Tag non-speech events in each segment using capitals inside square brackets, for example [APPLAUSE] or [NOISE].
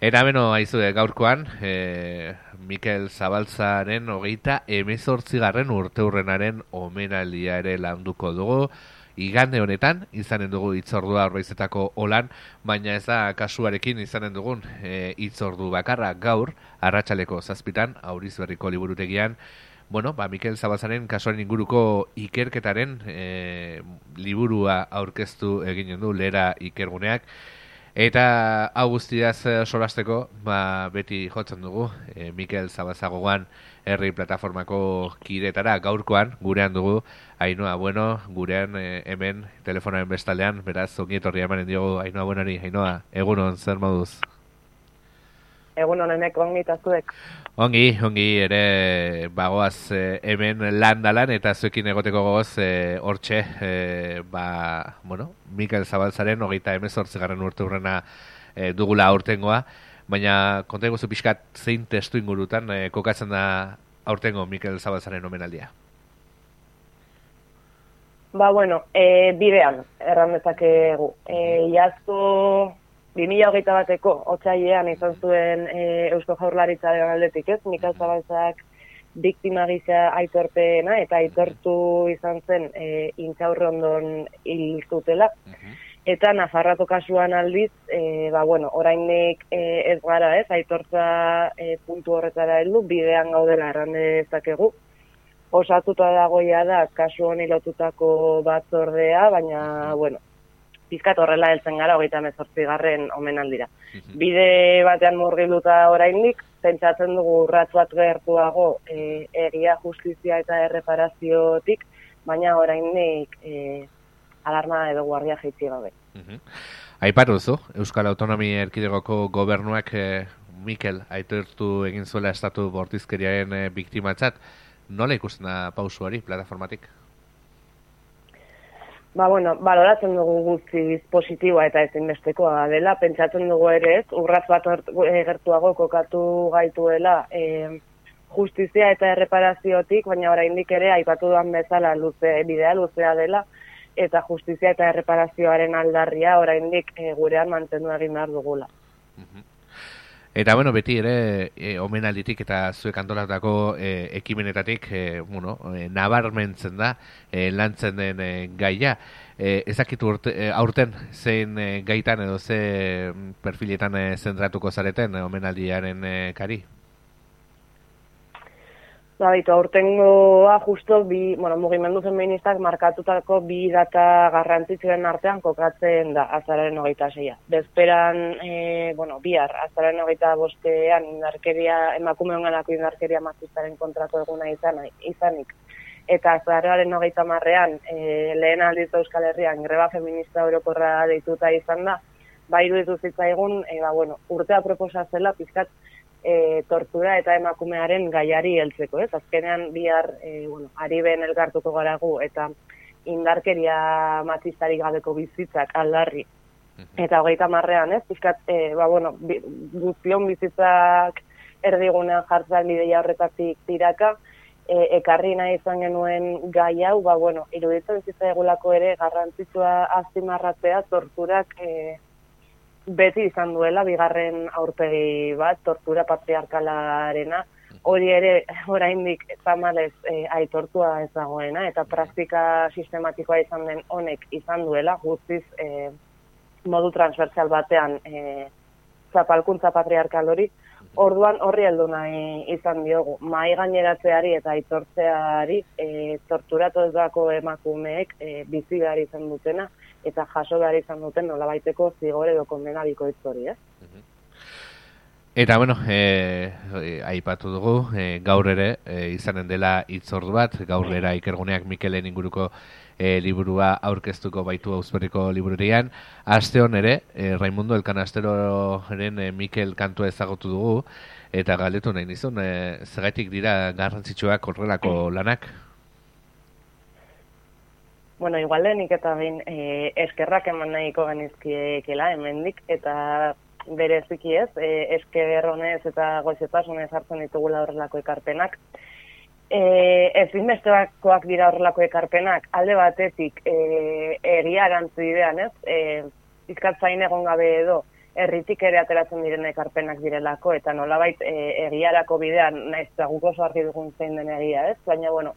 Eta beno, haizu, gaurkoan, e, Mikel Zabaltzaren hogeita emezortzigarren urte hurrenaren omenaldia ere landuko dugu. Igande honetan, izanen dugu itzordua horbaizetako olan, baina ez da kasuarekin izanen dugun e, itzordu bakarra gaur, arratsaleko zazpitan, auriz berriko liburutegian, Bueno, ba, Mikel Zabazaren kasuaren inguruko ikerketaren e, liburua aurkeztu eginen du lera ikerguneak. Eta hau guztiaz eh, solasteko, ba, beti jotzen dugu, e, Mikel Zabazagoan herri plataformako kiretara gaurkoan, gurean dugu, Ainoa, bueno, gurean e, hemen telefonaren bestaldean, beraz, ongi etorri emanen diogu, Ainoa, buenari, Ainoa, egunon, zer moduz? Egunon, enek, ongi tazuek. Ongi, ongi, ere bagoaz e, hemen landalan eta zuekin egoteko gogoz e, hortxe, e, ba, bueno, Mikael Zabalzaren hogeita emezortze garren urte hurrena e, dugula aurtengoa, baina konta eguzu pixkat zein testu ingurutan e, kokatzen da aurtengo Mikael Zabalzaren omenaldia? Ba, bueno, e, bidean, erran dezakegu. E, iazko 2008 bateko, otxaiean izan zuen e, Eusko Jaurlaritza aldetik ez, Mikael Zabalzak biktima gisa aitorpena eta aitortu izan zen e, intxaurrondon hil zutela. Eta Nafarrako kasuan aldiz, e, ba, bueno, orainik e, ez gara ez, aitortza e, puntu horretara heldu, bidean gaudela erran dezakegu. Osatuta dagoia da, kasu honi lotutako batzordea, baina, bueno, pizkat horrela heltzen gara hogeita mezortzi garren omenaldira. Mhm. Bide batean murgiluta oraindik, pentsatzen dugu urratz bat gertuago e, egia justizia eta erreparaziotik, baina oraindik e, alarma edo guardia jaitzi gabe. Mhm. Aipatu zu, Euskal Autonomia Erkidegoko gobernuak e, Mikel aitortu egin zuela estatu bortizkeriaren e, biktimatzat, nola ikusten da pausuari plataformatik? Ba, bueno, baloratzen dugu guzti positiboa eta ezinbestekoa dela, pentsatzen dugu ere ez, urraz bat eh, gertuago kokatu gaituela e, justizia eta erreparaziotik, baina oraindik ere aipatu duan bezala luze, bidea luzea dela, eta justizia eta erreparazioaren aldarria oraindik e, gurean mantendu egin behar dugula. Eta bueno, beti ere e, omenalditik eta zuek antolatako e, ekimenetatik e, bueno, e, nabarmentzen da e, lantzen den e, gaia. E, ezakitu e, aurten zein e, gaitan edo ze perfiletan e, zentratuko zareten e, omenaldiaren e, kari? Ba, bitu, aurtengoa justo bi, bueno, mugimendu feministak markatutako bi data garrantzitsuen artean kokatzen da azaren hogeita zeia. Bezperan, e, bueno, bihar, azaren hogeita bostean indarkeria, emakume honganako indarkeria mazistaren kontrako eguna izan, izanik. Eta azaren hogeita marrean, e, lehen aldiz Euskal Herrian, greba feminista orokorra deituta izan da, ba, iruditu zitzaigun, e, ba, bueno, urtea proposazela, pizkat, e, tortura eta emakumearen gaiari heltzeko, ez? Azkenean bihar, e, bueno, ari ben elkartuko garagu eta indarkeria matizari gabeko bizitzak aldarri. Eta hogeita marrean, ez? Piskat, e, ba, bueno, guztion bizitzak erdigunean jartzen bideia horretatik tiraka, e, ekarri nahi izan genuen gai hau, ba, bueno, iruditzen bizitza egulako ere garrantzitsua azimarratzea torturak e, beti izan duela bigarren aurpegi bat tortura patriarkalarena. Hori ere oraindik tamalez e, aitortua ez dagoena eta praktika sistematikoa izan den honek izan duela guztiz e, modu transversal batean e, zapalkuntza patriarkal hori. Orduan horri heldu nahi izan diogu. Mai gaineratzeari eta aitortzeari e, torturatu ez dako emakumeek e, bizi behar izan dutena eta jaso behar izan duten nola baiteko zigore edo kondena biko hori, eh? Eta, bueno, e, aipatu dugu, e, gaur ere, e, izanen dela itzordu bat, gaur era ikerguneak Mikelen inguruko e, liburua aurkeztuko baitu auzberriko libururian. Aste hon ere, e, Raimundo Elkanasteroren e, Mikel kantua ezagutu dugu, eta galdetu nahi nizun, e, zagaitik dira garrantzitsuak horrelako lanak? Bueno, igual denik eta bain e, eskerrak eman nahiko genizkiekela hemendik eta bereziki ez, e, esker honez eta goizetasunez hartzen ditugula horrelako ekarpenak. E, ez besteakoak dira horrelako ekarpenak, alde batetik e, egia erantzu idean ez, e, izkatzain egon gabe edo, herritik ere ateratzen diren ekarpenak direlako, eta nolabait e, egiarako bidean, naiz eta guk oso argi dugun zein den egia, ez? Baina, bueno,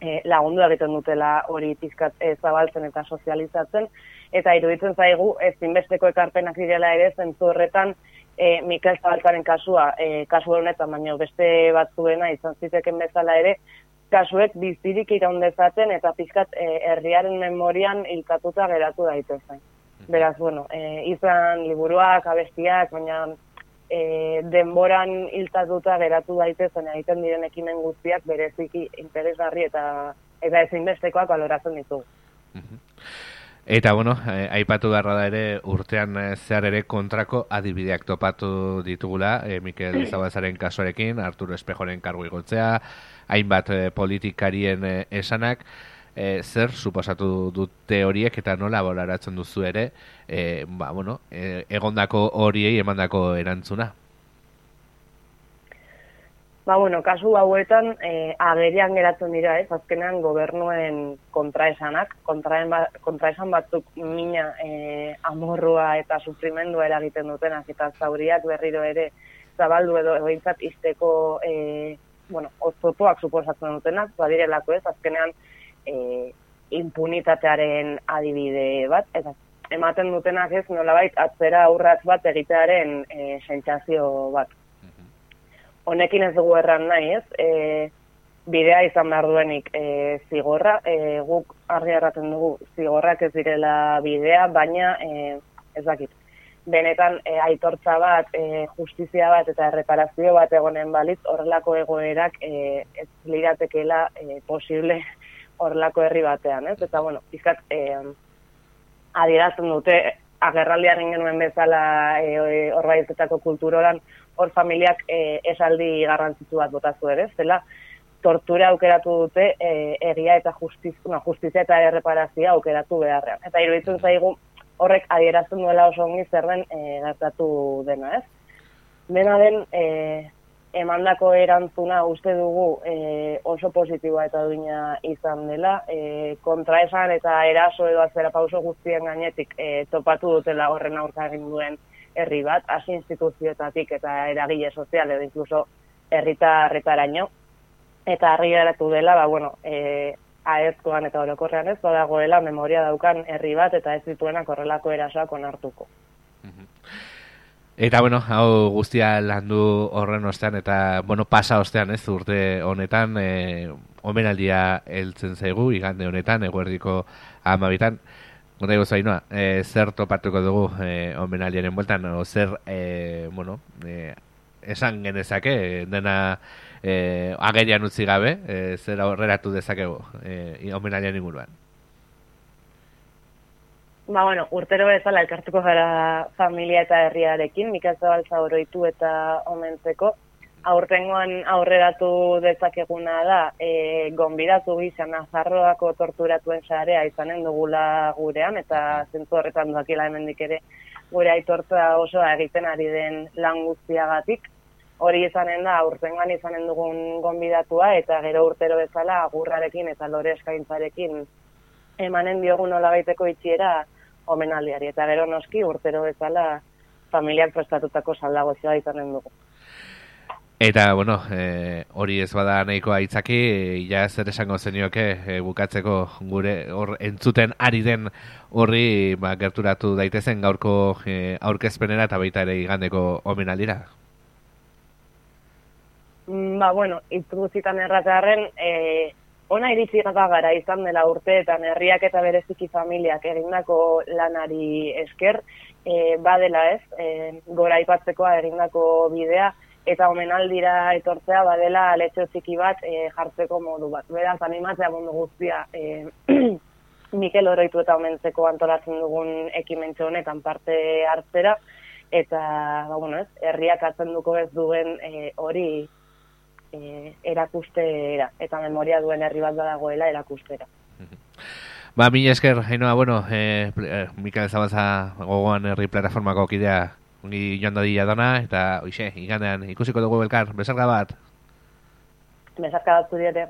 e, lagundu egiten dutela hori pizkat e, zabaltzen eta sozializatzen, eta iruditzen zaigu, ez inbesteko ekarpenak direla ere, zentzu horretan, e, Mikel Zabaltzaren kasua, e, kasu honetan, baina beste batzuena izan ziteken bezala ere, kasuek bizirik iraundezaten eta pizkat e, herriaren memorian hilkatuta geratu daitezen. Beraz, bueno, e, izan liburuak, abestiak, baina e, denboran hiltatuta geratu daitezen egiten diren ekimen guztiak bereziki interesgarri eta eta ezinbestekoak baloratzen ditugu. Eta, bueno, eh, aipatu beharra da ere urtean eh, zehar ere kontrako adibideak topatu ditugula, eh, Mikel Zabazaren kasuarekin, Arturo Espejoren kargu igotzea, hainbat eh, politikarien eh, esanak, e, zer suposatu dute horiek eta nola bolaratzen duzu ere e, ba, bueno, e, egondako horiei emandako erantzuna? Ba, bueno, kasu hauetan e, agerian geratzen dira, ez, azkenean gobernuen kontraesanak, kontraen ba, kontraesan batzuk mina e, amorrua eta sufrimendua eragiten duten, eta zauriak berriro ere zabaldu edo egointzat izteko e, bueno, ozotuak suposatzen dutenak, badirelako ez, azkenean e, impunitatearen adibide bat, eta ematen dutenak ez nolabait atzera aurratz bat egitearen e, sentsazio bat. Mhm. Honekin ez dugu erran nahi ez, e, bidea izan behar duenik e, zigorra, e, guk argi erraten dugu zigorrak ez direla bidea, baina e, ez dakit. Benetan e, aitortza bat, e, justizia bat eta erreparazio bat egonen balitz, horrelako egoerak e, ez liratekela e, posible horrelako herri batean, ez? Eta, bueno, izkat, eh, adierazten dute, agerraldiaren genuen bezala eh, horbaizetako e, kulturoran, hor familiak eh, esaldi garrantzitu bat botazu ere, zela, tortura aukeratu dute eh, egia eta justiz, no, justizia eta erreparazia aukeratu beharrean. Eta iruditzen zaigu horrek adierazten duela oso ongi zer den eh, gertatu dena, ez? Dena den, eh, emandako erantzuna uste dugu e, oso positiboa eta duina izan dela. E, kontraesan eta eraso edo azera pauso guztien gainetik e, topatu dutela horren aurka egin duen herri bat, hasi instituzioetatik eta eragile sozial edo inkluso herrita arretaraino. Eta harri dela, ba, bueno, e, aezkoan eta orokorrean ez, badagoela memoria daukan herri bat eta ez dituenak horrelako erasoak onartuko. Eta bueno, hau guztia landu horren ostean eta bueno, pasa ostean, ez, urte honetan, eh, omenaldia heltzen zaigu igande honetan eguerdiko 12 Gonta igo zainoa, e, zer topatuko dugu e, omenaldiaren bueltan, o zer, e, bueno, e, esan genezake, dena e, agerian utzi gabe, e, zer aurreratu dezakegu e, omenaldian inguruan. Ba, bueno, urtero bezala elkartuko gara familia eta herriarekin, Mikel Zabalza oroitu eta omentzeko. Aurtengoan aurreratu dezakeguna da, e, gonbidatu gizan azarroako torturatuen sarea izanen dugula gurean, eta zentzu horretan duakila hemendik ere gure aitortza oso egiten ari den lan guztiagatik. Hori izanen da, aurtengoan izanen dugun gonbidatua, eta gero urtero bezala agurrarekin eta lore eskaintzarekin emanen diogun nola baiteko itxiera, omenaldiari. Eta gero noski urtero bezala familiak prestatutako saldago zioa izanen dugu. Eta, bueno, e, hori ez bada nahiko aitzaki, e, ja zer esango zenioke e, bukatzeko gure hor entzuten ari den horri ba, gerturatu daitezen gaurko e, aurkezpenera eta baita ere igandeko omenaldira? Mm, ba, bueno, itzuzitan erratearen, e, ona iritsi gata gara izan dela urteetan herriak eta bereziki familiak egindako lanari esker, e, badela ez, e, gora ipatzekoa egindako bidea, eta omenaldira etortzea badela letxo txiki bat e, jartzeko modu bat. Beraz, animatzea mundu guztia e, [CLEARS THROAT] Mikel oroitu eta omentzeko antolatzen dugun ekimentxo honetan parte hartzera, eta, ba, bueno ez, herriak atzen duko ez duen e, hori e, erakustera, eta memoria duen herri bat dagoela erakustera. Ba, mi esker, hainoa, bueno, e, e, Mikael Zabaza gogoan herri plataformako kidea ongi joan da dila dona, eta, oixe, iganean, ikusiko dugu belkar, besarka bat? Besarka bat zudiete.